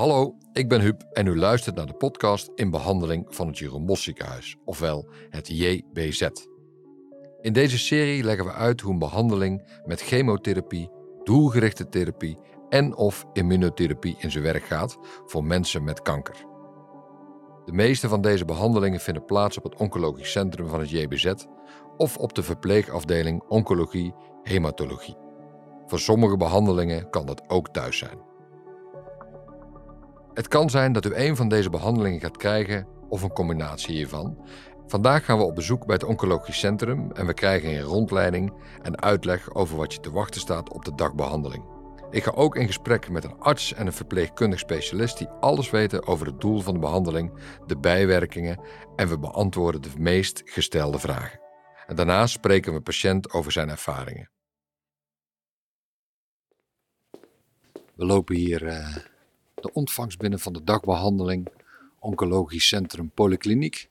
Hallo, ik ben Huub en u luistert naar de podcast in behandeling van het Jeroen ziekenhuis, ofwel het JBZ. In deze serie leggen we uit hoe een behandeling met chemotherapie, doelgerichte therapie en of immunotherapie in zijn werk gaat voor mensen met kanker. De meeste van deze behandelingen vinden plaats op het oncologisch centrum van het JBZ of op de verpleegafdeling oncologie hematologie. Voor sommige behandelingen kan dat ook thuis zijn. Het kan zijn dat u een van deze behandelingen gaat krijgen of een combinatie hiervan. Vandaag gaan we op bezoek bij het Oncologisch Centrum en we krijgen een rondleiding en uitleg over wat je te wachten staat op de dagbehandeling. Ik ga ook in gesprek met een arts en een verpleegkundig specialist die alles weten over het doel van de behandeling, de bijwerkingen en we beantwoorden de meest gestelde vragen. En spreken we patiënt over zijn ervaringen. We lopen hier uh, de ontvangst binnen van de dagbehandeling Oncologisch Centrum Polykliniek.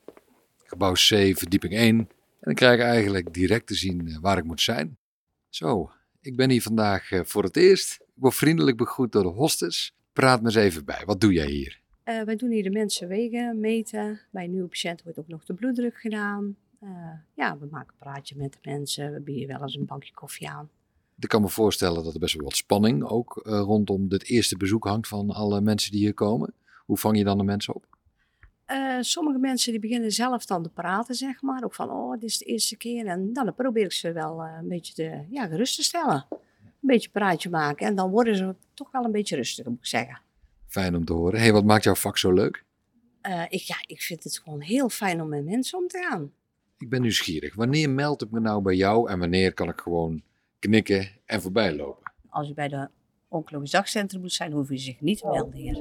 Gebouw C, verdieping 1. En dan krijg ik eigenlijk direct te zien eh, waar ik moet zijn. Zo, ik ben hier vandaag eh, voor het eerst. Ik word vriendelijk begroet door de hostess. Praat me eens even bij. Wat doe jij hier? Uh, wij doen hier de mensen wegen, meten. Bij nieuwe patiënten wordt ook nog de bloeddruk gedaan. Ja, we maken een praatje met de mensen. We bieden wel eens een bankje koffie aan. Ik kan me voorstellen dat er best wel wat spanning ook uh, rondom dit eerste bezoek hangt van alle mensen die hier komen. Hoe vang je dan de mensen op? Uh, sommige mensen die beginnen zelf dan te praten, zeg maar. Ook van, oh, dit is de eerste keer. En dan probeer ik ze wel uh, een beetje te, ja, gerust te stellen. Een beetje praatje maken. En dan worden ze toch wel een beetje rustiger, moet ik zeggen. Fijn om te horen. hey, wat maakt jouw vak zo leuk? Uh, ik, ja, ik vind het gewoon heel fijn om met mensen om te gaan. Ik ben nieuwsgierig. Wanneer meld ik me nou bij jou en wanneer kan ik gewoon knikken en voorbij lopen? Als u bij de oncologisch dagcentrum moet zijn, hoef je zich niet te melden hier.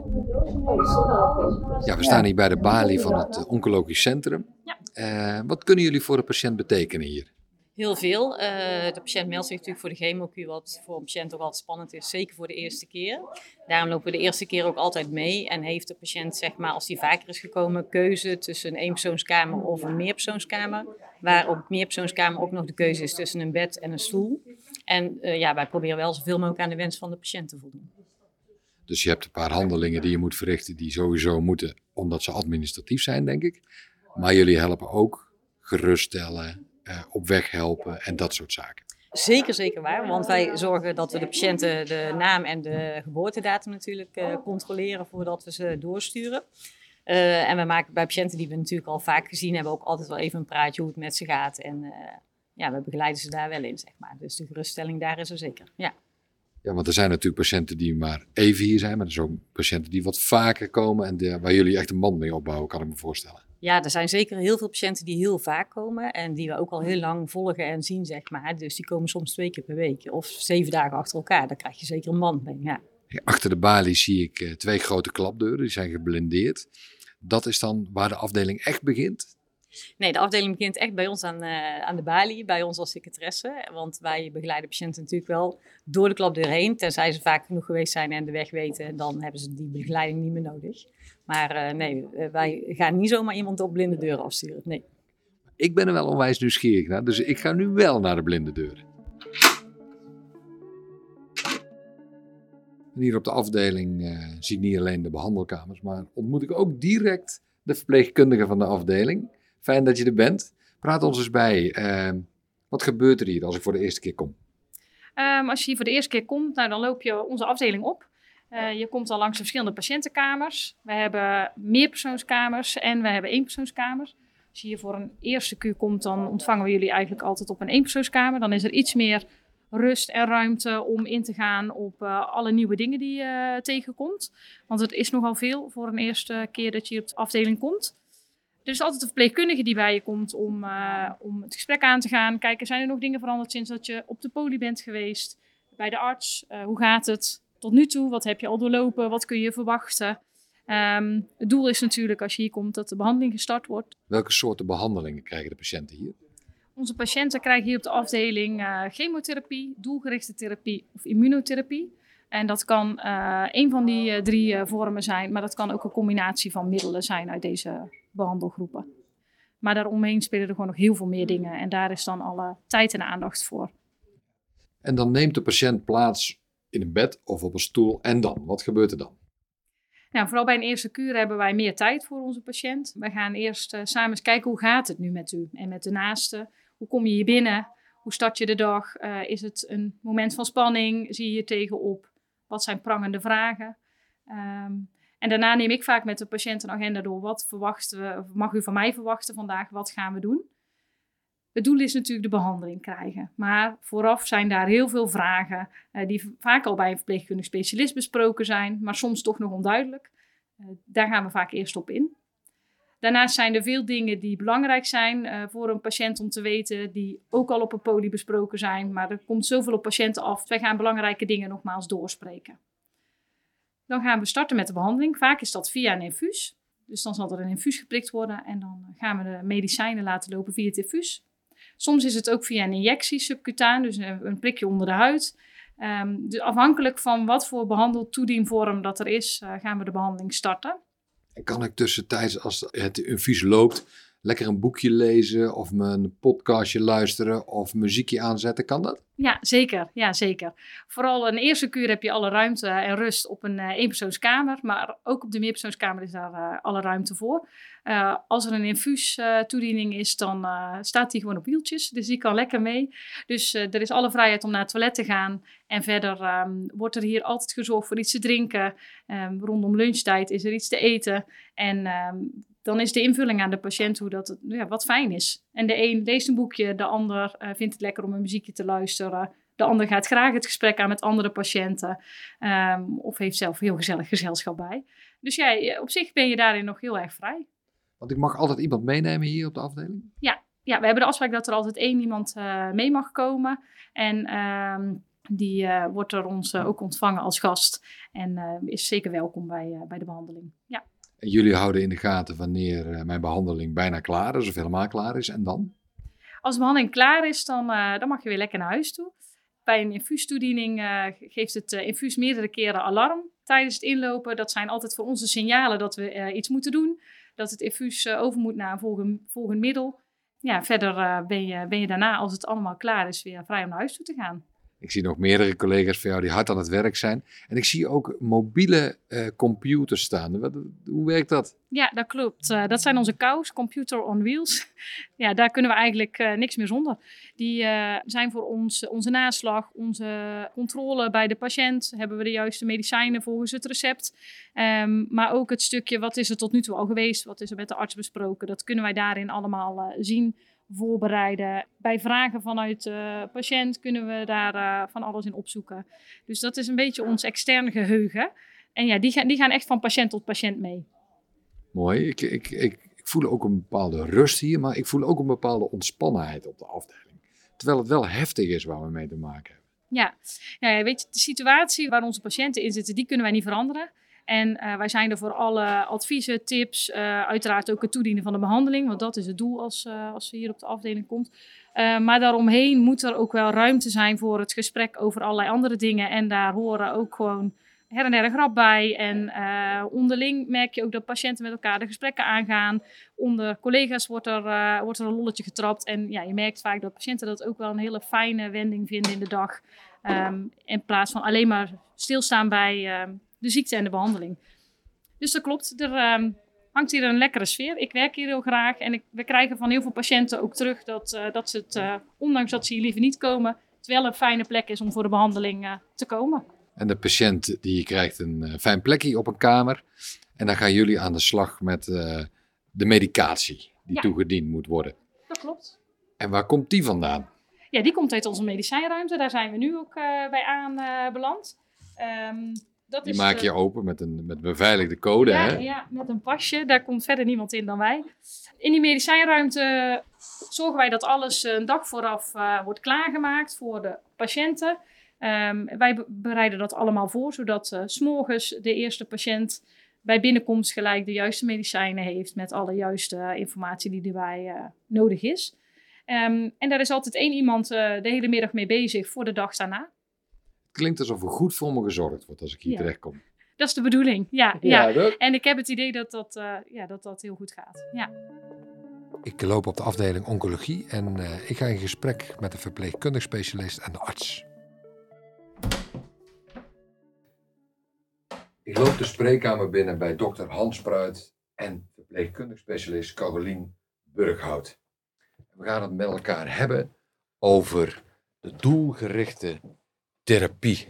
Ja, we staan hier bij de balie van het oncologisch centrum. Ja. Uh, wat kunnen jullie voor de patiënt betekenen hier? Heel veel. Uh, de patiënt meldt zich natuurlijk voor de chemokuur, wat voor een patiënt ook altijd spannend is, zeker voor de eerste keer. Daarom lopen we de eerste keer ook altijd mee en heeft de patiënt, zeg maar, als die vaker is gekomen, keuze tussen een eenpersoonskamer of een meerpersoonskamer. Waar op meerpersoonskamer ook nog de keuze is tussen een bed en een stoel. En uh, ja, wij proberen wel zoveel mogelijk aan de wens van de patiënt te voldoen. Dus je hebt een paar handelingen die je moet verrichten die sowieso moeten, omdat ze administratief zijn, denk ik. Maar jullie helpen ook geruststellen, uh, op weg helpen en dat soort zaken. Zeker, zeker waar. Want wij zorgen dat we de patiënten de naam en de geboortedatum natuurlijk uh, controleren voordat we ze doorsturen. Uh, en we maken bij patiënten die we natuurlijk al vaak gezien hebben ook altijd wel even een praatje hoe het met ze gaat. En ja, we begeleiden ze daar wel in, zeg maar. Dus de geruststelling daar is er zeker, ja. Ja, want er zijn natuurlijk patiënten die maar even hier zijn, maar er zijn ook patiënten die wat vaker komen en de, waar jullie echt een band mee opbouwen, kan ik me voorstellen. Ja, er zijn zeker heel veel patiënten die heel vaak komen en die we ook al heel lang volgen en zien, zeg maar. Dus die komen soms twee keer per week of zeven dagen achter elkaar. Daar krijg je zeker een band mee, ja. Achter de balie zie ik uh, twee grote klapdeuren, die zijn geblindeerd. Dat is dan waar de afdeling echt begint? Nee, de afdeling begint echt bij ons aan, uh, aan de balie, bij ons als secretaresse. Want wij begeleiden patiënten natuurlijk wel door de klapdeur heen. Tenzij ze vaak genoeg geweest zijn en de weg weten, dan hebben ze die begeleiding niet meer nodig. Maar uh, nee, wij gaan niet zomaar iemand op blinde deuren afsturen. Nee. Ik ben er wel onwijs nieuwsgierig naar, dus ik ga nu wel naar de blinde deuren. En hier op de afdeling zie ik niet alleen de behandelkamers, maar ontmoet ik ook direct de verpleegkundige van de afdeling. Fijn dat je er bent. Praat ons eens bij. Uh, wat gebeurt er hier als ik voor de eerste keer kom? Um, als je hier voor de eerste keer komt, nou, dan loop je onze afdeling op. Uh, je komt al langs de verschillende patiëntenkamers. We hebben meerpersoonskamers en we hebben eenpersoonskamers. Als je hier voor een eerste kuur komt, dan ontvangen we jullie eigenlijk altijd op een eenpersoonskamer. Dan is er iets meer rust en ruimte om in te gaan op uh, alle nieuwe dingen die je uh, tegenkomt. Want het is nogal veel voor een eerste keer dat je op de afdeling komt. Er is altijd een verpleegkundige die bij je komt om, uh, om het gesprek aan te gaan. Kijken, zijn er nog dingen veranderd sinds dat je op de poli bent geweest? Bij de arts, hoe gaat het tot nu toe? Wat heb je al doorlopen? Wat kun je verwachten? Um, het doel is natuurlijk als je hier komt dat de behandeling gestart wordt. Welke soorten behandelingen krijgen de patiënten hier? Onze patiënten krijgen hier op de afdeling uh, chemotherapie, doelgerichte therapie of immunotherapie. En dat kan uh, een van die uh, drie vormen zijn, maar dat kan ook een combinatie van middelen zijn uit deze behandelgroepen. Maar daaromheen spelen er gewoon nog heel veel meer dingen en daar is dan alle tijd en aandacht voor. En dan neemt de patiënt plaats in een bed of op een stoel en dan? Wat gebeurt er dan? Nou, vooral bij een eerste kuur hebben wij meer tijd voor onze patiënt. We gaan eerst uh, samen eens kijken hoe gaat het nu met u en met de naaste. Hoe kom je hier binnen? Hoe start je de dag? Uh, is het een moment van spanning? Zie je je tegenop? Wat zijn prangende vragen? Um, en daarna neem ik vaak met de patiënt een agenda door. Wat verwachten we, mag u van mij verwachten vandaag? Wat gaan we doen? Het doel is natuurlijk de behandeling krijgen. Maar vooraf zijn daar heel veel vragen uh, die vaak al bij een verpleegkundig specialist besproken zijn, maar soms toch nog onduidelijk. Uh, daar gaan we vaak eerst op in. Daarnaast zijn er veel dingen die belangrijk zijn uh, voor een patiënt om te weten, die ook al op een poli besproken zijn, maar er komt zoveel op patiënten af. Wij gaan belangrijke dingen nogmaals doorspreken. Dan gaan we starten met de behandeling. Vaak is dat via een infuus. Dus dan zal er een infuus geprikt worden en dan gaan we de medicijnen laten lopen via het infuus. Soms is het ook via een injectie subcutaan, dus een, prikje onder de huid. Um, dus afhankelijk van wat voor behandeltoedienvorm dat er is, uh, gaan we de behandeling starten. En kan ik tussentijds, als het infuus loopt, lekker een boekje lezen of een podcastje luisteren of muziekje aanzetten? Kan dat? Ja, zeker. Ja, zeker. Vooral een eerste kuur heb je alle ruimte en rust op een uh, eenpersoonskamer. Maar ook op de meerpersoonskamer is daar uh, alle ruimte voor. Uh, als er een infuus toediening is, dan staat die gewoon op wieltjes. Dus die kan lekker mee. Dus er is alle vrijheid om naar het toilet te gaan. En verder um, wordt er hier altijd gezorgd voor iets te drinken. Um, rondom lunchtijd is er iets te eten. En um, dan is de invulling aan de patiënt hoe dat ja, wat fijn is. En de een leest een boekje, de ander uh, vindt het lekker om een muziekje te luisteren. De ander gaat graag het gesprek aan met andere patiënten. Um, of heeft zelf heel gezellig gezelschap bij. Dus ja, op zich ben je daarin nog heel erg vrij. Want ik mag altijd iemand meenemen hier op de afdeling? Ja, ja we hebben de afspraak dat er altijd één iemand uh, mee mag komen. En um, die uh, wordt door ons ook ontvangen als gast. En is zeker welkom bij, bij de behandeling. Ja. Jullie houden in de gaten wanneer uh, mijn behandeling bijna klaar is of helemaal klaar is. En dan? Als de behandeling klaar is, dan, uh, dan mag je weer lekker naar huis toe. Bij een infuustoediening uh, geeft het infuus meerdere keren alarm tijdens het inlopen. Dat zijn altijd voor onze signalen dat we iets moeten doen. Dat het infuus over moet naar een volgend, volgend middel. Ja, verder ben, je, ben je daarna, als het allemaal klaar is, weer vrij om naar huis toe te gaan. Ik zie nog meerdere collega's van jou die hard aan het werk zijn. En ik zie ook mobiele uh, computers staan. Hoe werkt dat? Ja, dat klopt. Uh, dat zijn onze COWS, Computer on Wheels. ja, daar kunnen we eigenlijk uh, niks meer zonder. Die zijn voor ons, onze naslag, onze controle bij de patiënt. Hebben we de juiste medicijnen volgens het recept. Um, maar ook het stukje, wat is er tot nu toe al geweest? Wat is er met de arts besproken? Dat kunnen wij daarin allemaal zien voorbereiden. Bij vragen vanuit de patiënt kunnen we daar uh, van alles in opzoeken. Dus dat is een beetje ons externe geheugen. En ja, die gaan, die gaan echt van patiënt tot patiënt mee. Mooi. Ik, ik, ik, ik voel ook een bepaalde rust hier, maar ik voel ook een bepaalde ontspannenheid op de afdeling. Terwijl het wel heftig is waar we mee te maken hebben. Ja, ja weet je, de situatie waar onze patiënten in zitten, die kunnen wij niet veranderen. En uh, wij zijn er voor alle adviezen, tips, uh, uiteraard ook het toedienen van de behandeling, want dat is het doel als, uh, als ze hier op de afdeling komt. maar daaromheen moet er ook wel ruimte zijn voor het gesprek over allerlei andere dingen. En daar horen ook gewoon her en der een grap bij. En onderling merk je ook dat patiënten met elkaar de gesprekken aangaan. Onder collega's wordt er, wordt er een lolletje getrapt. En ja, je merkt vaak dat patiënten dat ook wel een hele fijne wending vinden in de dag. Um, in plaats van alleen maar stilstaan bij de ziekte en de behandeling. Dus dat klopt. Er um, hangt hier een lekkere sfeer. Ik werk hier heel graag en ik, we krijgen van heel veel patiënten ook terug dat, uh, dat ze het, uh, ondanks dat ze hier liever niet komen, het wel een fijne plek is om voor de behandeling uh, te komen. En de patiënt die krijgt een fijn plekje op een kamer. En dan gaan jullie aan de slag met de medicatie die ja. toegediend moet worden. Dat klopt. En waar komt die vandaan? Ja, die komt uit onze medicijnruimte. Daar zijn we nu ook bij aanbeland. Um, dat die is, maak je open met een met beveiligde code. Ja, hè? ja, met een pasje. Daar komt verder niemand in dan wij. In die medicijnruimte zorgen wij dat alles een dag vooraf uh, wordt klaargemaakt voor de patiënten. Um, wij bereiden dat allemaal voor, zodat uh, s'morgens de eerste patiënt bij binnenkomst gelijk de juiste medicijnen heeft met alle juiste informatie die erbij uh, nodig is. Um, en daar is altijd één iemand de hele middag mee bezig voor de dag daarna klinkt alsof er goed voor me gezorgd wordt als ik hier ja. terecht kom. Dat is de bedoeling, ja. ja, ja. En ik heb het idee dat dat, uh, ja, dat dat heel goed gaat. Ja. Ik loop op de afdeling oncologie en uh, ik ga in gesprek met de verpleegkundig specialist en de arts. Ik loop de spreekkamer binnen bij dokter Hans Spruit en verpleegkundig specialist Carolien Burghout. We gaan het met elkaar hebben over de doelgerichte therapie.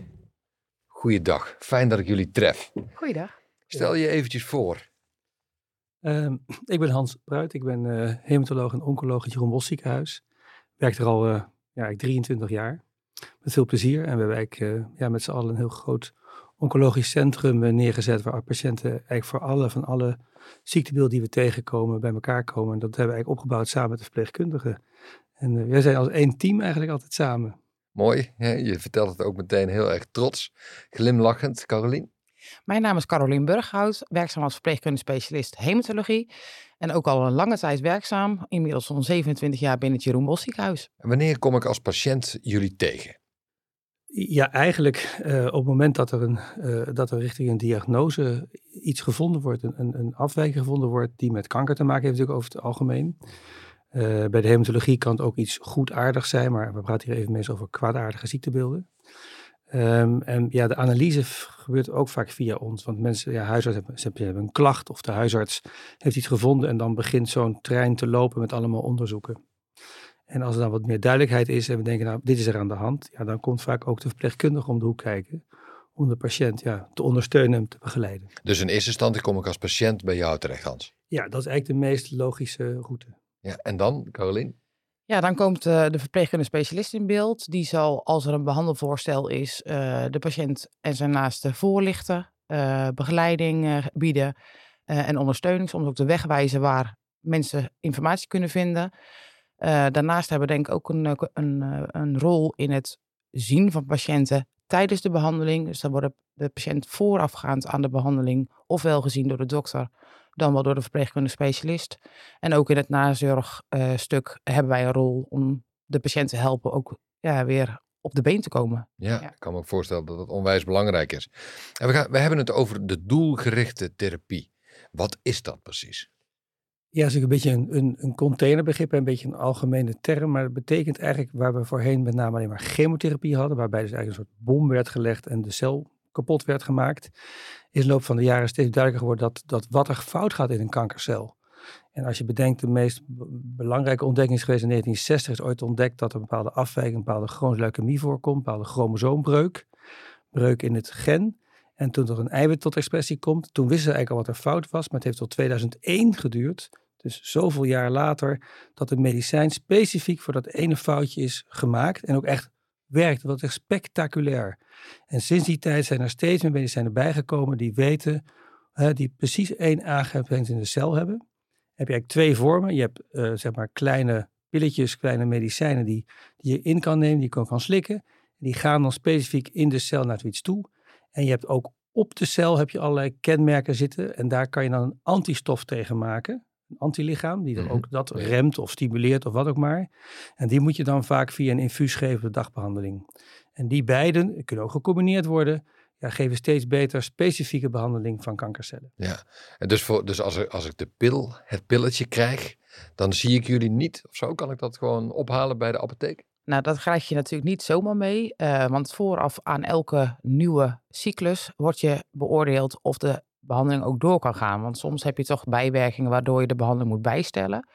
Goeiedag, fijn dat ik jullie tref. Goeiedag. Stel je eventjes voor. Ehm, ik ben Hans Bruit, ik ben uh, hematoloog en oncoloog in het Jeroen Bos ziekenhuis. Werk er al uh, ja, 23 jaar. Met veel plezier. En we hebben eigenlijk uh, ja, met z'n allen een heel groot oncologisch centrum neergezet. Waar patiënten eigenlijk voor alle, van alle ziektebeelden die we tegenkomen bij elkaar komen. En dat hebben we eigenlijk opgebouwd samen met de verpleegkundigen. En wij zijn als één team eigenlijk altijd samen. Mooi, je vertelt het ook meteen heel erg trots. Glimlachend, Carolien. Mijn naam is Carolien Burghout, werkzaam als verpleegkundig specialist hematologie. En ook al een lange tijd werkzaam, inmiddels zo'n 27 jaar binnen het Jeroen Bos ziekenhuis. En wanneer kom ik als patiënt jullie tegen? Ja, eigenlijk uh, op het moment dat er, een, uh, dat er richting een diagnose iets gevonden wordt, een, een afwijking gevonden wordt die met kanker te maken heeft natuurlijk over het algemeen. Uh, bij de hematologie kan het ook iets goedaardigs zijn, maar we praten hier even meestal over kwaadaardige ziektebeelden. Um, en ja, de analyse gebeurt ook vaak via ons. Want mensen, ja, huisarts hebben, hebben een klacht of de huisarts heeft iets gevonden en dan begint zo'n trein te lopen met allemaal onderzoeken. En als er dan wat meer duidelijkheid is en we denken, nou, dit is er aan de hand, ja, dan komt vaak ook de verpleegkundige om de hoek kijken. Om de patiënt ja, te ondersteunen en te begeleiden. Dus in eerste instantie kom ik als patiënt bij jou terecht, Hans? Ja, dat is eigenlijk de meest logische route. Ja, en dan, Carolien? Ja, dan komt uh, de verpleegkundige specialist in beeld. Die zal, als er een behandelvoorstel is, uh, de patiënt en zijn naasten voorlichten, uh, begeleiding bieden en ondersteuning. Soms ook de weg wijzen waar mensen informatie kunnen vinden. daarnaast hebben we denk ik ook een, een, een rol in het zien van patiënten tijdens de behandeling. Dus dan wordt de patiënt voorafgaand aan de behandeling ofwel gezien door de dokter dan wel door de verpleegkundige specialist. En ook in het nazorgstuk uh, hebben wij een rol om de patiënt te helpen ook ja, weer op de been te komen. Ja, ja, ik kan me voorstellen dat het onwijs belangrijk is. En we, gaan, we hebben het over de doelgerichte therapie. Wat is dat precies? Ja, dat is een beetje een, een, een containerbegrip, een beetje een algemene term. Maar het betekent eigenlijk waar we voorheen met name alleen maar chemotherapie hadden, waarbij dus eigenlijk een soort bom werd gelegd en de cel kapot werd gemaakt, is de loop van de jaren steeds duidelijker geworden dat, dat wat er fout gaat in een kankercel. En als je bedenkt, de meest belangrijke ontdekking is geweest in 1960, is ooit ontdekt dat er een bepaalde afwijking, een bepaalde chronische leukemie voorkomt, bepaalde chromosoombreuk, breuk in het gen. En toen er een eiwit tot expressie komt, toen wisten ze eigenlijk al wat er fout was, maar het heeft tot 2001 geduurd, dus zoveel jaar later, dat een medicijn specifiek voor dat ene foutje is gemaakt en ook echt werkt. Dat is echt spectaculair. En sinds die tijd zijn er steeds meer medicijnen bijgekomen die weten, die precies één aangrijping in de cel hebben. Heb je eigenlijk twee vormen. Je hebt uh, zeg maar kleine pilletjes, kleine medicijnen die, die je in kan nemen, die je kan, kan slikken. Die gaan dan specifiek in de cel naar iets toe. En je hebt ook op de cel heb je allerlei kenmerken zitten. En daar kan je dan een antistof tegen maken een antilichaam, die dan mhm. ook dat remt of stimuleert of wat ook maar. En die moet je dan vaak via een infuus geven de dagbehandeling. En die beiden kunnen ook gecombineerd worden. Ja, geven steeds beter specifieke behandeling van kankercellen. Ja, en dus, voor, dus als, ik, als ik de pil, het pilletje krijg, dan zie ik jullie niet of zo? Kan ik dat gewoon ophalen bij de apotheek? Nou, dat krijg je natuurlijk niet zomaar mee, uh, want vooraf aan elke nieuwe cyclus wordt je beoordeeld of de behandeling ook door kan gaan. Want soms heb je toch bijwerkingen waardoor je de behandeling moet bijstellen.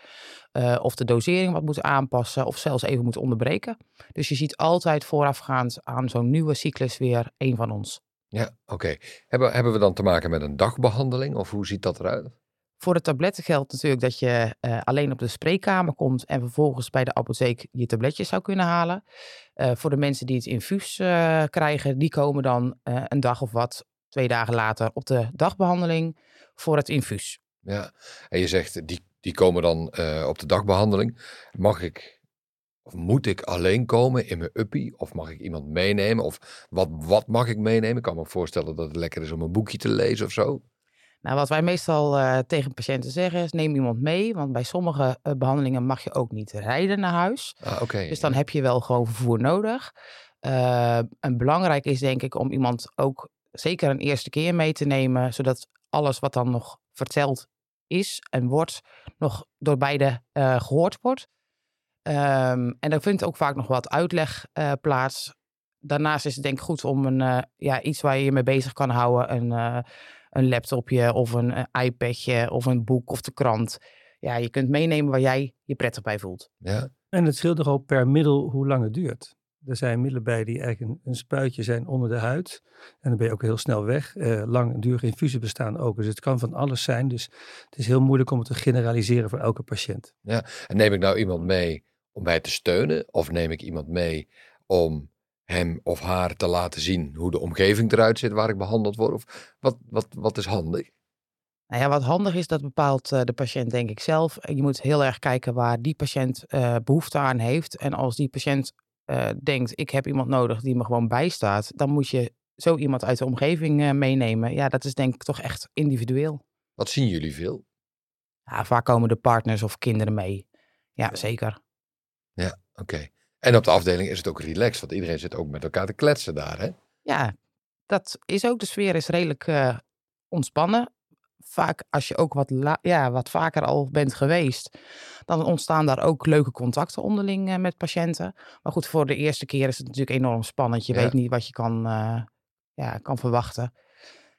Uh, of de dosering wat moet aanpassen of zelfs even moet onderbreken. Dus je ziet altijd voorafgaand aan zo'n nieuwe cyclus weer een van ons. Ja, oké. Hebben, hebben we dan te maken met een dagbehandeling of hoe ziet dat eruit? Voor de tabletten geldt natuurlijk dat je uh, alleen op de spreekkamer komt en vervolgens bij de apotheek je tabletjes zou kunnen halen. Uh, voor de mensen die het infuus krijgen, die komen dan een dag of wat twee dagen later op de dagbehandeling voor het infuus. Ja, en je zegt die, die komen dan uh, op de dagbehandeling. Mag ik of moet ik alleen komen in mijn uppie? Of mag ik iemand meenemen? Of wat, wat mag ik meenemen? Ik kan me voorstellen dat het lekker is om een boekje te lezen of zo. Nou, wat wij meestal uh, tegen patiënten zeggen is: neem iemand mee. Want bij sommige uh, behandelingen mag je ook niet rijden naar huis. Ah, okay, dus dan ja. heb je wel gewoon vervoer nodig. Uh, en belangrijk is denk ik om iemand ook zeker een eerste keer mee te nemen, zodat alles wat dan nog verteld is en wordt, nog door beide uh, gehoord wordt. Um, en er vindt ook vaak nog wat uitleg uh, plaats. daarnaast is het denk ik goed om een, eh, ja, iets waar je je mee bezig kan houden. Een, eh, een laptopje of een eh, iPadje of een boek of de krant. Ja, je kunt meenemen waar jij je prettig bij voelt. Ja, En het scheelt nogal per middel hoe lang het duurt. Er zijn middelen bij die eigenlijk een, een spuitje zijn onder de huid. En dan ben je ook heel snel weg. Eh langdurige infusen bestaan ook. Dus het kan van alles zijn. Dus het is heel moeilijk om het te generaliseren voor elke patiënt. En neem ik nou iemand mee om mij te steunen? Of neem ik iemand mee om hem of haar te laten zien hoe de omgeving eruit zit waar ik behandeld word? Of wat, wat, wat is handig? Nou ja, wat handig is, dat bepaalt eh, de patiënt denk ik zelf. Je moet heel erg kijken waar die patiënt eh, behoefte aan heeft. En als die patiënt eh, denkt, ik heb iemand nodig die me gewoon bijstaat, dan moet je zo iemand uit de omgeving eh, meenemen. Ja, dat is denk ik toch echt individueel. Wat zien jullie veel? Ja, vaak komen de partners of kinderen mee. Ja, zeker. Oké. En op de afdeling is het ook relaxed, want iedereen zit ook met elkaar te kletsen daar, hè? Ja, dat is ook. De sfeer is redelijk eh, ontspannen. Vaak als je ook wat, la- ja, wat vaker al bent geweest, dan ontstaan daar ook leuke contacten onderling eh, met patiënten. Maar goed, voor de eerste keer is het natuurlijk enorm spannend. Je Ja. weet niet wat je kan, eh, ja, kan verwachten.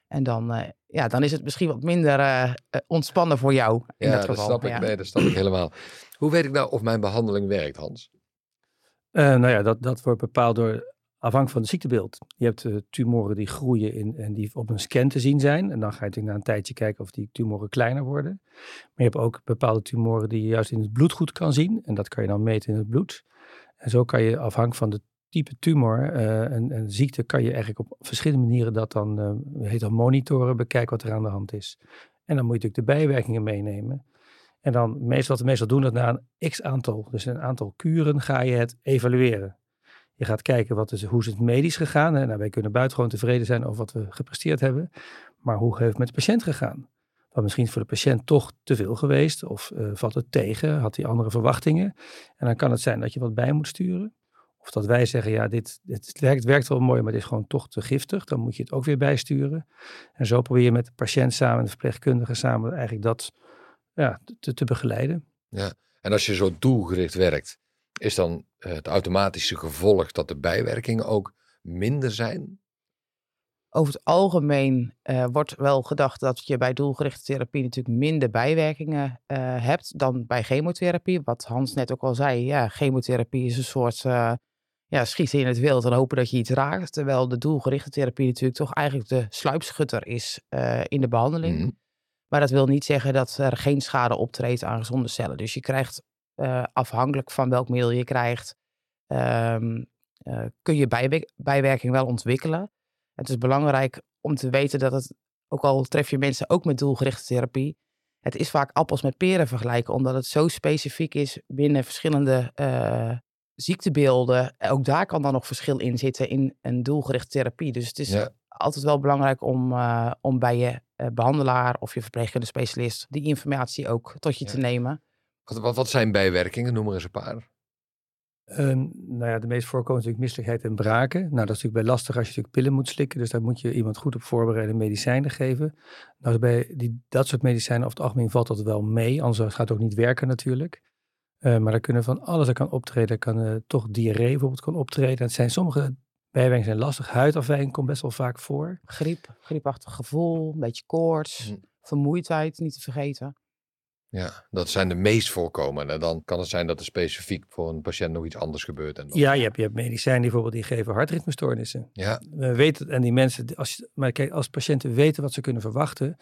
En dan, eh, ja, dan is het misschien wat minder ontspannen voor jou. In ja, dat dat geval. snap ik. Nee, dat snap ik helemaal. Hoe weet ik nou of mijn behandeling werkt, Hans? Eh, nou ja, dat, dat wordt bepaald door afhankelijk van het ziektebeeld. Je hebt eh, tumoren die groeien in, en die op een scan te zien zijn. En dan ga je natuurlijk na een tijdje kijken of die tumoren kleiner worden. Maar je hebt ook bepaalde tumoren die je juist in het bloed goed kan zien. En dat kan je dan meten in het bloed. En zo kan je afhankelijk van de type tumor eh, en, ziekte, kan je eigenlijk op verschillende manieren dat dan, eh heet dan monitoren, bekijken wat er aan de hand is. En dan moet je natuurlijk de bijwerkingen meenemen. En dan meestal, wat we meestal doen, dat na een x aantal, dus een aantal kuren, ga je het evalueren. Je gaat kijken wat is, hoe is het medisch gegaan. Hè? Nou, wij kunnen buitengewoon tevreden zijn over wat we gepresteerd hebben. Maar hoe heeft het met de patiënt gegaan? Want misschien is voor de patiënt toch te veel geweest. Of eh, valt het tegen? Had hij andere verwachtingen? En dan kan het zijn dat je wat bij moet sturen. Of dat wij zeggen, ja, dit, dit werkt, werkt wel mooi, maar dit is gewoon toch te giftig. Dan moet je het ook weer bijsturen. En zo probeer je met de patiënt samen, de verpleegkundige samen, eigenlijk dat ja, te, te begeleiden. En als je zo doelgericht werkt, is dan eh, het automatische gevolg dat de bijwerkingen ook minder zijn? Over het algemeen eh, wordt wel gedacht dat je bij doelgerichte therapie natuurlijk minder bijwerkingen eh, hebt dan bij chemotherapie. Wat Hans net ook al zei, ja, chemotherapie is een soort eh, ja, schieten in het wild en hopen dat je iets raakt. Terwijl de doelgerichte therapie natuurlijk toch eigenlijk de sluipschutter is in de behandeling. Mhm. Maar dat wil niet zeggen dat er geen schade optreedt aan gezonde cellen. Dus je krijgt eh, afhankelijk van welk middel je krijgt, ehm, eh, kun je bijwe- bijwerking wel ontwikkelen. Het is belangrijk om te weten dat het, ook al tref je mensen ook met doelgerichte therapie, het is vaak appels met peren vergelijken, omdat het zo specifiek is binnen verschillende eh, ziektebeelden. Ook daar kan dan nog verschil in zitten in een doelgerichte therapie. Dus het is Ja. altijd wel belangrijk om, om bij je eh, behandelaar of je verpleegkundige specialist die informatie ook tot je Ja. te nemen. Wat, wat, wat zijn bijwerkingen? Noem er eens een paar. Ehm, nou ja, de meest voorkomende natuurlijk misselijkheid en braken. Nou, dat is natuurlijk bij lastig als je natuurlijk pillen moet slikken. Dus daar moet je iemand goed op voorbereiden medicijnen geven. Nou, bij die, dat soort medicijnen over het algemeen valt dat wel mee. Anders gaat het ook niet werken natuurlijk. Eh, maar er kunnen van alles er kan optreden. Er kan eh, toch diarree bijvoorbeeld kan optreden. Het zijn sommige bijwerkingen zijn lastig. Huidafwijking komt best wel vaak voor. Griep, griepachtig gevoel, een beetje koorts, Hm. vermoeidheid niet te vergeten. Ja, dat zijn de meest voorkomende. En dan kan het zijn dat er specifiek voor een patiënt nog iets anders gebeurt. En Ja, je hebt, je hebt medicijnen die bijvoorbeeld die geven hartritmestoornissen. ja, we weten, en die mensen, als, maar kijk, als patiënten weten wat ze kunnen verwachten,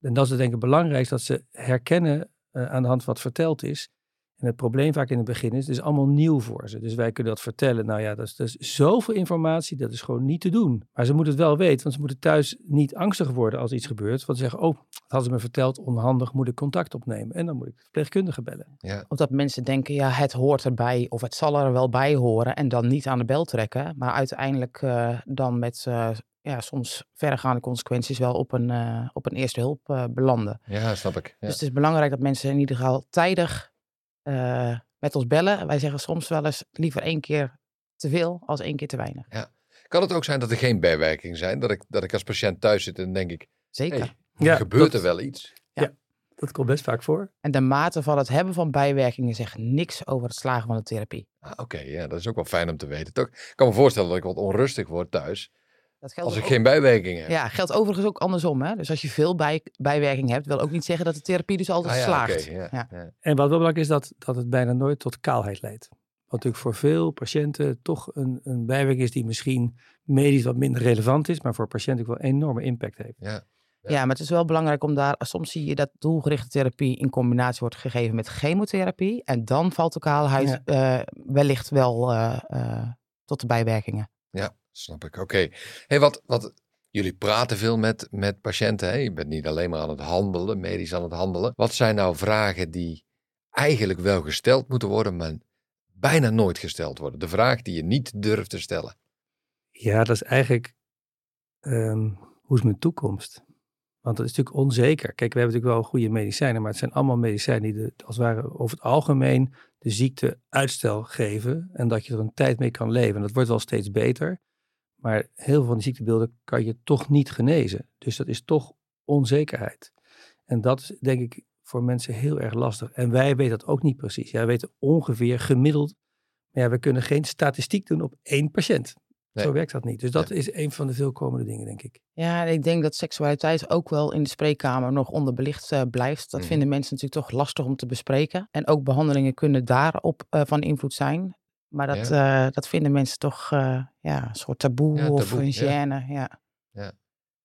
en dat is denk ik het belangrijkste, dat ze herkennen eh, aan de hand van wat verteld is. En het probleem vaak in het begin is, het is allemaal nieuw voor ze. Dus wij kunnen dat vertellen. Nou ja, dat is, dat is zoveel informatie, dat is gewoon niet te doen. Maar ze moeten het wel weten, want ze moeten thuis niet angstig worden als iets gebeurt. Want ze zeggen, oh, dat hadden ze me verteld, onhandig, moet ik contact opnemen. En dan moet ik de verpleegkundige bellen. ja. Of dat mensen denken, ja, het hoort erbij of het zal er wel bij horen en dan niet aan de bel trekken. Maar uiteindelijk eh, dan met eh, ja, soms verregaande consequenties wel op een, eh, op een eerste hulp belanden. ja, snap ik. Ja. Dus het is belangrijk dat mensen in ieder geval tijdig eh, met ons bellen. Wij zeggen soms wel eens liever één keer te veel als één keer te weinig. Kan het ook zijn dat er geen bijwerkingen zijn? Dat ik, dat ik als patiënt thuis zit en denk ik, Zeker. hey, Ja, gebeurt dat- er wel iets? Dat komt best vaak voor. En de mate van het hebben van bijwerkingen zegt niks over het slagen van de therapie. Ah, Oké, ja, dat is ook wel fijn om te weten. Toch? Ik kan me voorstellen dat ik wat onrustig word thuis Dat geldt als ik ook- geen bijwerkingen heb. Ja, geldt overigens ook andersom. Hè? Dus als je veel bij, bijwerking hebt, wil ook niet zeggen dat de therapie dus altijd Ah, ja, slaagt. ja. En wat wel belangrijk is, dat, dat het bijna nooit tot kaalheid leidt. Wat natuurlijk voor veel patiënten toch een, een bijwerking is die misschien medisch wat minder relevant is, maar voor patiënten ook wel een enorme impact heeft. Ja. Ja. maar het is wel belangrijk om daar. Soms zie je dat doelgerichte therapie in combinatie wordt gegeven met chemotherapie. En dan valt de kaalheid eh, wellicht wel eh, eh, tot de bijwerkingen. Ja, snap ik. Oké. Hey, wat, wat, jullie praten veel met, met patiënten. Hè? Je bent niet alleen maar aan het handelen, medisch aan het handelen. Wat zijn nou vragen die eigenlijk wel gesteld moeten worden, maar bijna nooit gesteld worden? De vraag die je niet durft te stellen. Ja, dat is eigenlijk, ehm, hoe is mijn toekomst? Want dat is natuurlijk onzeker. Kijk, we hebben natuurlijk wel goede medicijnen, maar het zijn allemaal medicijnen die de, als het ware over het algemeen de ziekte uitstel geven en dat je er een tijd mee kan leven. En dat wordt wel steeds beter, maar heel veel van die ziektebeelden kan je toch niet genezen. Dus dat is toch onzekerheid. En dat is denk ik voor mensen heel erg lastig. En wij weten dat ook niet precies. Ja, we weten ongeveer gemiddeld, maar ja, we kunnen geen statistiek doen op één patiënt. Nee. Zo werkt dat niet. Dus dat is een van de veel komende dingen, denk ik. Ja, en ik denk dat seksualiteit ook wel in de spreekkamer nog onderbelicht eh, blijft. Dat Mhm. vinden mensen natuurlijk toch lastig om te bespreken. En ook behandelingen kunnen daarop eh, van invloed zijn. Maar dat, eh, dat vinden mensen toch eh, ja, een soort taboe, Ja, of taboe, een ja. gêne. Ja.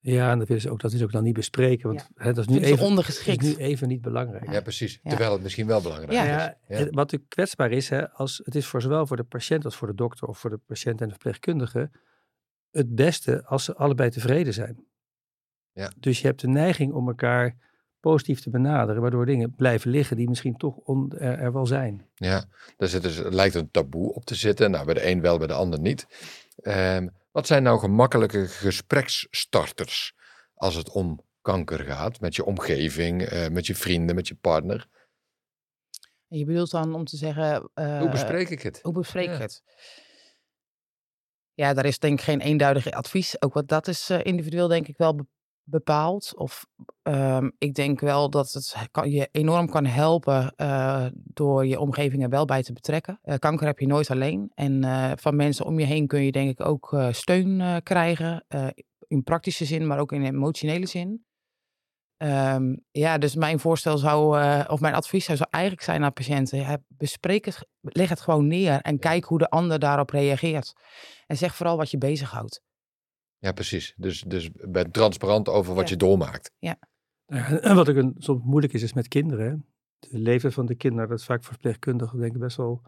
Ja, en dat willen ze ook, dat is ook dan niet bespreken, want Ja. hè, dat is nu even, ondergeschikt. is nu even niet belangrijk. Ja, precies. Ja. Terwijl het misschien wel belangrijk Ja. is. Ja, Ja. Wat natuurlijk kwetsbaar is, hè, als, het is voor zowel voor de patiënt als voor de dokter of voor de patiënt en de verpleegkundige het beste als ze allebei tevreden zijn. Ja. Dus je hebt de neiging om elkaar positief te benaderen, waardoor dingen blijven liggen die misschien toch on, er, er wel zijn. Ja, daar zit dus, er lijkt een taboe op te zitten. Nou, bij de een wel, bij de ander niet. Ehm, wat zijn nou gemakkelijke gespreksstarters als het om kanker gaat? Met je omgeving, eh, met je vrienden, met je partner. En je bedoelt dan om te zeggen... eh, Hoe bespreek ik het? Hoe bespreek Ja. ik het? Ja, daar is denk ik geen eenduidig advies. Ook wat dat is eh, individueel denk ik wel be- bepaald. Of ehm, ik denk wel dat het kan, je enorm kan helpen eh, door je omgeving er wel bij te betrekken. Eh, kanker heb je nooit alleen. En eh, van mensen om je heen kun je denk ik ook steun krijgen. in praktische zin, maar ook in emotionele zin. Ehm, ja, dus mijn voorstel zou, of mijn advies zou, zou eigenlijk zijn aan patiënten. Ja, bespreek het, leg het gewoon neer en kijk hoe de ander daarop reageert. En zeg vooral wat je bezighoudt. Ja, precies. Dus, dus ben transparant over wat Ja. je doormaakt. Nou ja, En wat ook een, soms moeilijk is, is met kinderen. De leeftijd van de kinderen, dat is vaak voor verpleegkundigen denk ik best wel,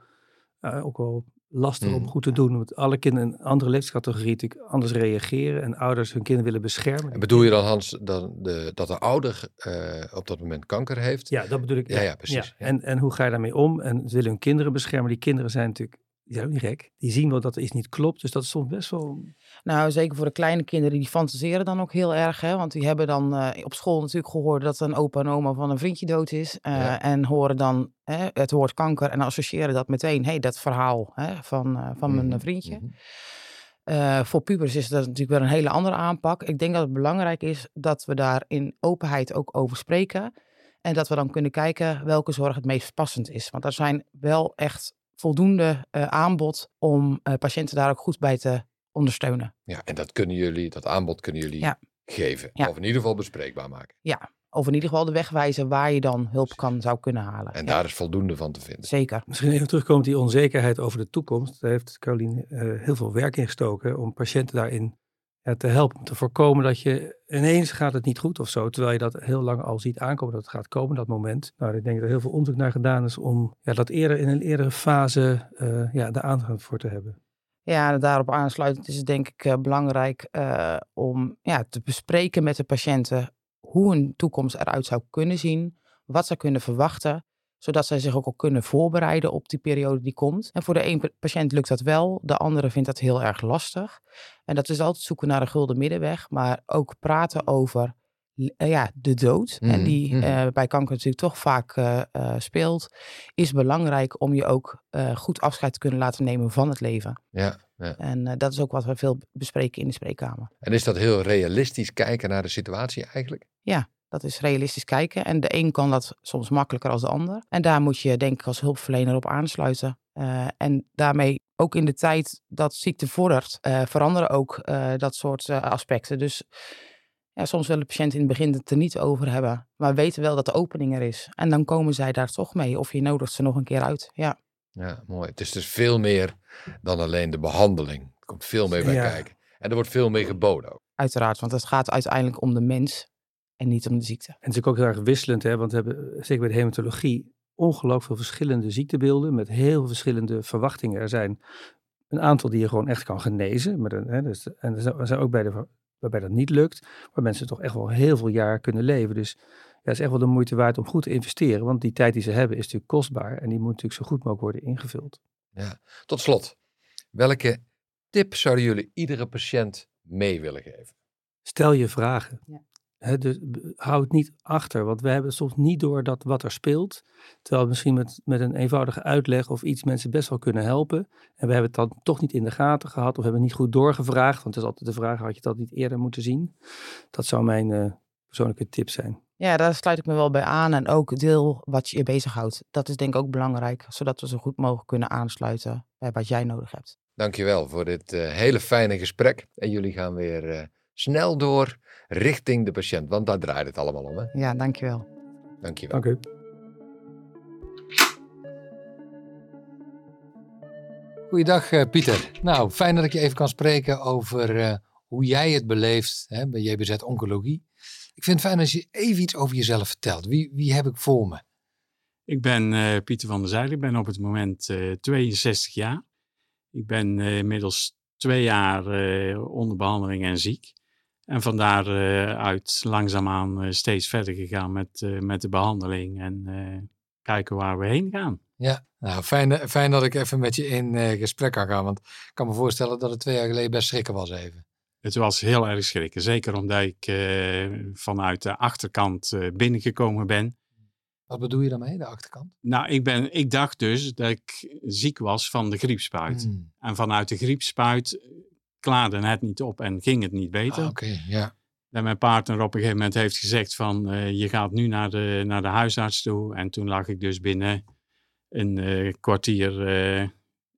eh, ook wel lastig om Mhm. goed te doen. Want alle kinderen in een andere leeftijdscategorie natuurlijk anders reageren en ouders hun kinderen willen beschermen. En bedoel je dan, Hans, dan de, dat de ouder eh, op dat moment kanker heeft? Ja, dat bedoel ik. Ja, ja, precies, ja. En, en hoe ga je daarmee om? En ze willen hun kinderen beschermen. Die kinderen zijn natuurlijk, die zijn ook niet gek. Die zien wel dat er iets niet klopt. Dus dat is soms best wel... Nou, zeker voor de kleine kinderen, die fantaseren dan ook heel erg. Hè? Want die hebben dan eh, op school natuurlijk gehoord dat een opa en oma van een vriendje dood is. eh, Ja. En horen dan hè, het woord kanker en associëren dat meteen. hey, dat verhaal hè, van, eh, van mijn Mhm, vriendje. mhm. Voor pubers is dat natuurlijk weer een hele andere aanpak. Ik denk dat het belangrijk is dat we daar in openheid ook over spreken. En dat we dan kunnen kijken welke zorg het meest passend is. Want er zijn wel echt voldoende eh, aanbod om eh, patiënten daar ook goed bij te ondersteunen. Ja, en dat kunnen jullie, dat aanbod kunnen jullie Ja. geven. Ja. Of in ieder geval bespreekbaar maken. Of in ieder geval de weg wijzen waar je dan hulp kan, zou kunnen halen. En Ja, daar is voldoende van te vinden. Zeker. Misschien even terugkomt die onzekerheid over de toekomst. Daar heeft Caroline eh, heel veel werk in gestoken om patiënten daarin ja, te helpen. Te voorkomen dat je ineens gaat het niet goed of zo. Terwijl je dat heel lang al ziet aankomen dat het gaat komen, dat moment. Nou, ik denk dat er heel veel onderzoek naar gedaan is om ja, dat eerder in een eerdere fase eh, ja, de aandacht voor te hebben. Ja, daarop aansluitend is het denk ik eh, belangrijk eh, om ja, te bespreken met de patiënten hoe een toekomst eruit zou kunnen zien, wat ze kunnen verwachten, zodat zij zich ook al kunnen voorbereiden op die periode die komt. En voor de een pa- patiënt lukt dat wel, de andere vindt dat heel erg lastig. En dat is altijd zoeken naar een gulden middenweg, maar ook praten over eh, ja, de dood, en Mhm, die mhm. eh, bij kanker natuurlijk toch vaak eh, speelt, is belangrijk om je ook goed afscheid te kunnen laten nemen van het leven. Ja, ja. En dat is ook wat we veel bespreken in de spreekkamer. En is dat heel realistisch kijken naar de situatie eigenlijk? Dat is realistisch kijken. En de een kan dat soms makkelijker als de ander. En daar moet je denk ik als hulpverlener op aansluiten. Uh, en daarmee ook in de tijd dat ziekte vordert, uh, veranderen ook uh, dat soort aspecten. Dus ja, soms willen patiënten in het begin het er niet over hebben, maar weten wel dat de opening er is. En dan komen zij daar toch mee of je nodigt ze nog een keer uit. Ja, ja mooi. Het is dus veel meer dan alleen de behandeling. Er komt veel meer bij kijken. En er wordt veel meer geboden ook. Uiteraard, want het gaat uiteindelijk om de mens en niet om de ziekte. En het is ook heel erg wisselend, hè? want we hebben zeker bij de hematologie ongelooflijk veel verschillende ziektebeelden met heel veel verschillende verwachtingen. Er zijn een aantal die je gewoon echt kan genezen. Met een, hè, dus, en er zijn ook bij de, waarbij dat niet lukt, waar mensen toch echt wel heel veel jaar kunnen leven. Dus ja, het is echt wel de moeite waard om goed te investeren, want die tijd die ze hebben is natuurlijk kostbaar en die moet natuurlijk zo goed mogelijk worden ingevuld. Ja. Tot slot, welke tip zouden jullie iedere patiënt mee willen geven? Stel je vragen. Ja dus hou het niet achter, want we hebben soms niet door dat wat er speelt. Terwijl misschien met, met een eenvoudige uitleg of iets mensen best wel kunnen helpen. En we hebben het dan toch niet in de gaten gehad of hebben niet goed doorgevraagd. Want het is altijd de vraag, had je dat niet eerder moeten zien? Dat zou mijn uh, persoonlijke tip zijn. Ja, daar sluit ik me wel bij aan. En ook deel wat je je bezighoudt. Dat is denk ik ook belangrijk, zodat we zo goed mogelijk kunnen aansluiten bij wat jij nodig hebt. Dankjewel voor dit uh, hele fijne gesprek. En jullie gaan weer uh, snel door richting de patiënt. Want daar draait het allemaal om. Hè? Ja, dankjewel. Dankjewel. Dank u. Goeiedag uh, Pieter. Nou, fijn dat ik je even kan spreken over uh, hoe jij het beleeft hè, bij JBZ Oncologie. Ik vind het fijn als je even iets over jezelf vertelt. Wie, wie heb ik voor me? Ik ben uh, Pieter van der Zijl. Ik ben op het moment 62 jaar. Ik ben inmiddels twee jaar onder behandeling en ziek. En van daaruit uh, langzaamaan uh, steeds verder gegaan met, uh, met de behandeling en eh, kijken waar we heen gaan. Ja, nou fijn, fijn dat ik even met je in gesprek kan gaan. Want ik kan me voorstellen dat het twee jaar geleden best schrikken was even. Het was heel erg schrikken. Zeker omdat ik vanuit de achterkant binnengekomen ben. Wat bedoel je daarmee, de achterkant? Nou, ik, ben, ik dacht dus dat ik ziek was van de griepspuit. Mm. En vanuit de griepspuit klaarde het niet op en ging het niet beter. Ah, Oké, ja. En mijn partner op een gegeven moment heeft gezegd van uh, je gaat nu naar de, naar de huisarts toe. En toen lag ik dus binnen een uh, kwartier uh,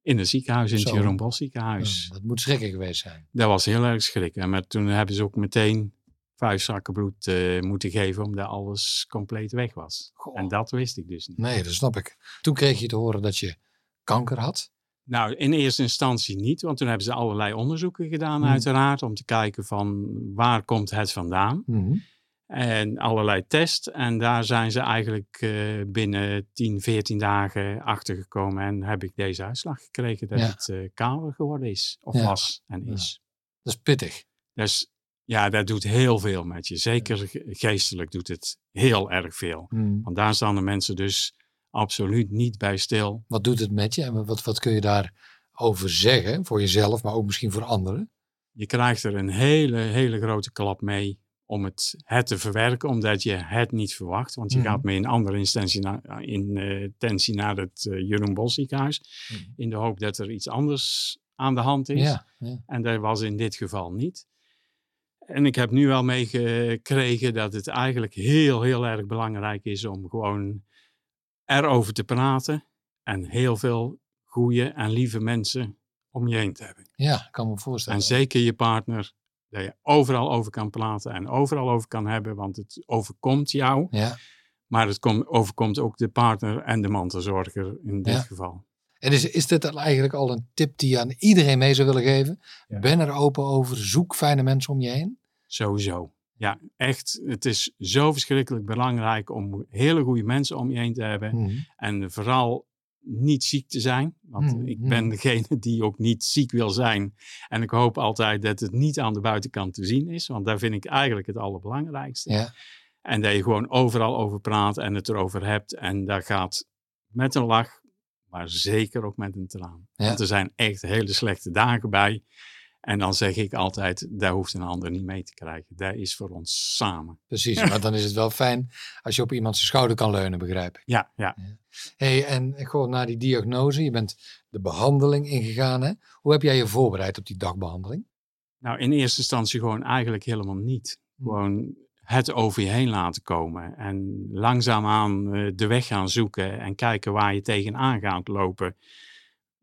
in het ziekenhuis, in het Jeroen Bos ziekenhuis. Ja, dat moet schrikken geweest zijn. Dat was heel erg schrik. En maar toen hebben ze ook meteen vijf zakken bloed moeten geven omdat alles compleet weg was. Goh. En dat wist ik dus niet. Nee, dat snap ik. Toen kreeg je te horen dat je kanker had. Nou, in eerste instantie niet, want toen hebben ze allerlei onderzoeken gedaan, mm. uiteraard, om te kijken van waar komt het vandaan. Mm. En allerlei tests. En daar zijn ze eigenlijk uh, binnen 10, 14 dagen achter gekomen en heb ik deze uitslag gekregen dat ja. het uh, kaler geworden is, of ja. was en is. Ja. Dat is pittig. Dus ja, dat doet heel veel met je. Zeker geestelijk doet het heel erg veel. Mm. Want daar staan de mensen dus absoluut niet bij stil. Wat doet het met je en wat, wat kun je daarover zeggen voor jezelf, maar ook misschien voor anderen? Je krijgt er een hele, hele grote klap mee om het, het te verwerken, omdat je het niet verwacht. Want je mm. gaat mee in andere instantie na, in, uh, intentie naar het uh, Jeroen Bos ziekenhuis, mm. in de hoop dat er iets anders aan de hand is. Ja, ja. En dat was in dit geval niet. En ik heb nu wel meegekregen dat het eigenlijk heel, heel erg belangrijk is om gewoon erover te praten en heel veel goede en lieve mensen om je heen te hebben. Ja, ik kan me voorstellen. En zeker je partner, dat je overal over kan praten en overal over kan hebben, want het overkomt jou. Ja. Maar het kom, overkomt ook de partner en de mantelzorger in dit Ja. geval. En is, is dit dan eigenlijk al een tip die je aan iedereen mee zou willen geven? Ja. Ben er open over, zoek fijne mensen om je heen. Sowieso. Ja, echt. Het is zo verschrikkelijk belangrijk om hele goede mensen om je heen te hebben. Mhm. En vooral niet ziek te zijn. Want Mhm, ik mhm. ben degene die ook niet ziek wil zijn. En ik hoop altijd dat het niet aan de buitenkant te zien is. Want daar vind ik eigenlijk het allerbelangrijkste. Ja. En dat je gewoon overal over praat en het erover hebt. En dat gaat met een lach, maar zeker ook met een traan. Ja. Want er zijn echt hele slechte dagen bij. En dan zeg ik altijd, daar hoeft een ander niet mee te krijgen. Dat is voor ons samen. Precies, maar dan is het wel fijn als je op iemand zijn schouder kan leunen, begrijp ik. Ja, ja. Hey, en gewoon naar die diagnose, je bent de behandeling ingegaan. Hè? Hoe heb jij je voorbereid op die dagbehandeling? Nou, in eerste instantie gewoon eigenlijk helemaal niet. Hm. Gewoon het over je heen laten komen. En langzaamaan eh, de weg gaan zoeken en kijken waar je tegenaan gaat lopen.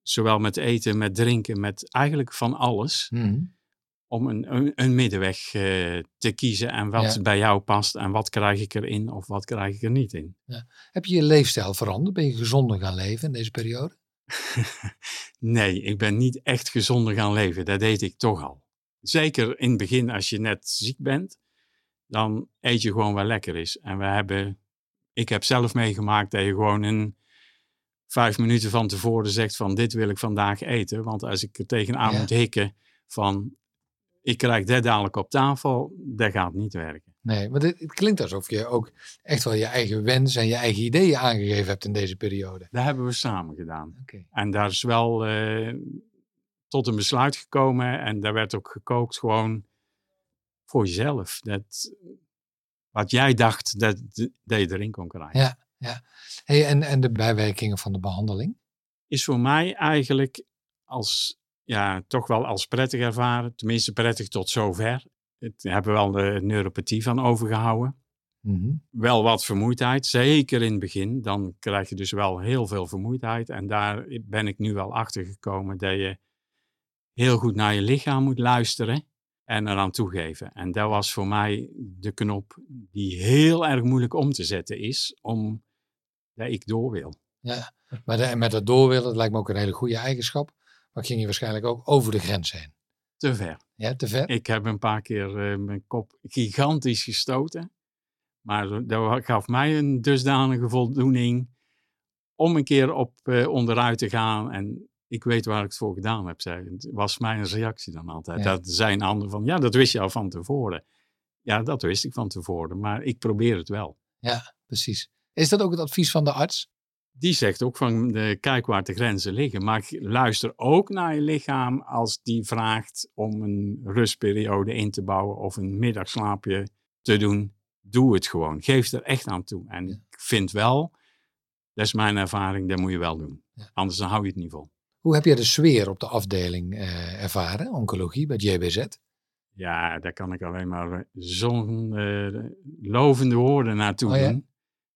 Zowel met eten, met drinken, met eigenlijk van alles. Mhm. Om een, een, een middenweg eh, te kiezen en wat Ja. bij jou past en wat krijg ik erin of wat krijg ik er niet in. Heb je je leefstijl veranderd? Ben je gezonder gaan leven in deze periode? nee, ik ben niet echt gezonder gaan leven. Dat deed ik toch al. Zeker in het begin als je net ziek bent, dan eet je gewoon wat lekker is. En we hebben, ik heb zelf meegemaakt dat je gewoon een vijf minuten van tevoren zegt van dit wil ik vandaag eten. Want als ik er tegenaan Ja. moet hikken van ik krijg dit dadelijk op tafel, dat gaat niet werken. Nee, maar dit, het klinkt alsof je ook echt wel je eigen wens en je eigen ideeën aangegeven hebt in deze periode. Dat hebben we samen gedaan. Oké. En daar is wel eh, tot een besluit gekomen en daar werd ook gekookt gewoon voor jezelf. Dat, wat jij dacht dat, dat je erin kon krijgen. Ja. Hey, en, en de bijwerkingen van de behandeling? Is voor mij eigenlijk als, ja, toch wel als prettig ervaren. Tenminste prettig tot zover. Het hebben we wel de neuropathie van overgehouden. Mhm. Wel wat vermoeidheid, zeker in het begin. Dan krijg je dus wel heel veel vermoeidheid. En daar ben ik nu wel achter gekomen dat je heel goed naar je lichaam moet luisteren en eraan toegeven. En dat was voor mij de knop die heel erg moeilijk om te zetten is, omdat ik door wil. Ja, maar de- met dat doorwillen, dat lijkt me ook een hele goede eigenschap. Maar ging je waarschijnlijk ook over de grens heen. Te ver. Ja, te ver? Ik heb een paar keer eh, mijn kop gigantisch gestoten. Maar dat gaf mij een dusdanige voldoening om een keer op eh, onderuit te gaan. En ik weet waar ik het voor gedaan heb, zei. Het was mijn reactie dan altijd. Ja. Dat zijn anderen van, ja, dat wist je al van tevoren. Ja, dat wist ik van tevoren, maar ik probeer het wel. Ja, precies. Is dat ook het advies van de arts? Die zegt ook van, eh, kijk waar de grenzen liggen. Maar luister ook naar je lichaam als die vraagt om een rustperiode in te bouwen of een middagslaapje te doen. Doe het gewoon. Geef er echt aan toe. En Ja. ik vind wel, dat is mijn ervaring, dat moet je wel doen. Ja. Anders dan hou je het niet vol. Hoe heb jij de sfeer op de afdeling eh, ervaren, oncologie, bij JBZ? Ja, daar kan ik alleen maar eh, zo'n eh, lovende woorden naartoe Oh ja? doen.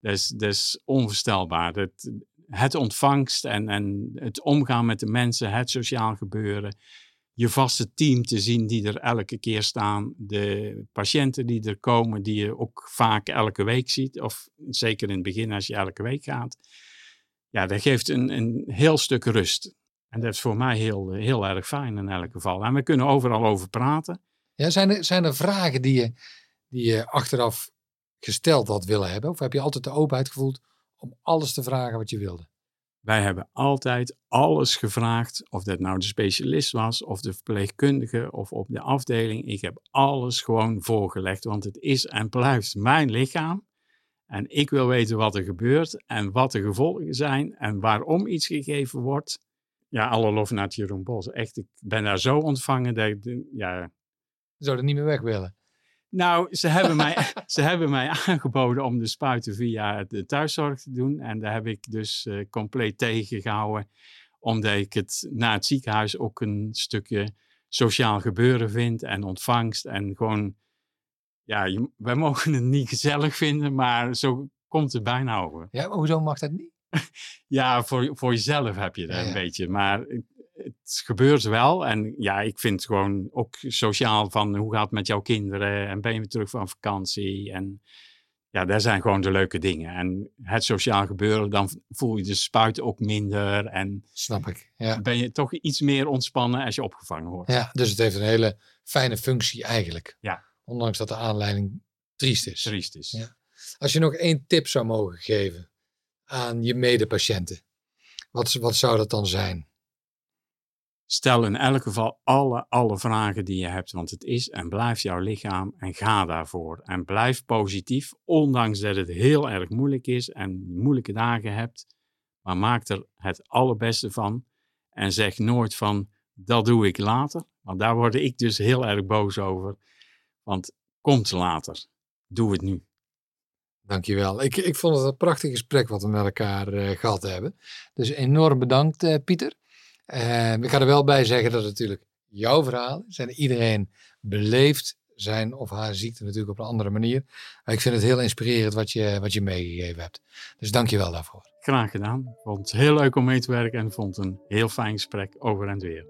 Dat is, dat onvoorstelbaar. Het, het ontvangst en, en het omgaan met de mensen, het sociaal gebeuren. Je vaste team te zien die er elke keer staan. De patiënten die er komen, die je ook vaak elke week ziet. Of zeker in het begin als je elke week gaat. Ja, dat geeft een, een heel stuk rust. En dat is voor mij heel, heel erg fijn in elk geval. En we kunnen overal over praten. Ja, zijn, er, zijn er vragen die je, die je achteraf gesteld had willen hebben? Of heb je altijd de openheid gevoeld om alles te vragen wat je wilde? Wij hebben altijd alles gevraagd, of dat nou de specialist was, of de verpleegkundige, of op de afdeling. Ik heb alles gewoon voorgelegd, want het is en blijft mijn lichaam. En ik wil weten wat er gebeurt en wat de gevolgen zijn en waarom iets gegeven wordt. Ja, alle lof naar Jeroen Bos. Echt, ik ben daar zo ontvangen dat ik, ja, Zou er niet meer weg willen? Nou, ze hebben, mij, ze hebben mij aangeboden om de spuiten via de thuiszorg te doen. En daar heb ik dus eh, compleet tegengehouden. Omdat ik het na het ziekenhuis ook een stukje sociaal gebeuren vind en ontvangst. En gewoon, ja, je, wij mogen het niet gezellig vinden, maar zo komt het bijna over. Ja, maar hoezo mag dat niet? Ja, voor, voor jezelf heb je dat Ja, ja. een beetje. Maar het, gebeurt wel. En ja, ik vind gewoon ook sociaal van hoe gaat het met jouw kinderen? En ben je weer terug van vakantie? En ja, daar zijn gewoon de leuke dingen. En het sociaal gebeuren, dan voel je de spuit ook minder. En Snap ik. Ja. ben je toch iets meer ontspannen als je opgevangen wordt. ja, dus het heeft een hele fijne functie eigenlijk. Ja. Ondanks dat de aanleiding triest is. Triest is. Ja. Als je nog één tip zou mogen geven aan je medepatiënten, wat, wat zou dat dan zijn? Stel in elk geval alle, alle vragen die je hebt, want het is en blijft jouw lichaam en ga daarvoor. En blijf positief, ondanks dat het heel erg moeilijk is en moeilijke dagen hebt. Maar maak er het allerbeste van en zeg nooit van, dat doe ik later. Want daar word ik dus heel erg boos over. Want komt later, doe het nu. Dankjewel. Ik, ik vond het een prachtig gesprek wat we met elkaar eh, gehad hebben. Dus enorm bedankt, eh, Pieter. Eh, ik ga er wel bij zeggen dat het natuurlijk jouw verhaal is. En iedereen beleeft zijn of haar ziekte natuurlijk op een andere manier. Maar ik vind het heel inspirerend wat je, wat je meegegeven hebt. Dus dank je wel daarvoor. Graag gedaan. Ik vond het heel leuk om mee te werken en vond een heel fijn gesprek over en weer.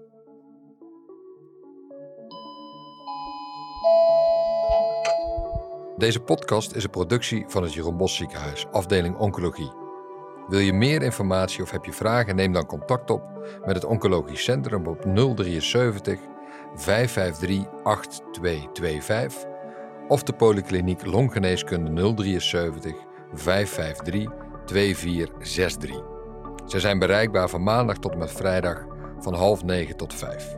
Deze podcast is een productie van het Jeroen Bos Ziekenhuis, afdeling Oncologie. Wil je meer informatie of heb je vragen? Neem dan contact op met het Oncologisch Centrum op 073 553 8225 of de Polykliniek Longgeneeskunde 073 553 2463. Zij zijn bereikbaar van maandag tot en met vrijdag van half negen tot vijf.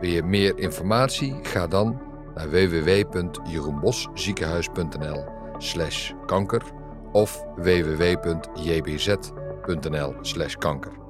Wil je meer informatie? Ga dan naar www.jeroenbosziekenhuis.nl slash kanker of www.jbz.nl slash kanker.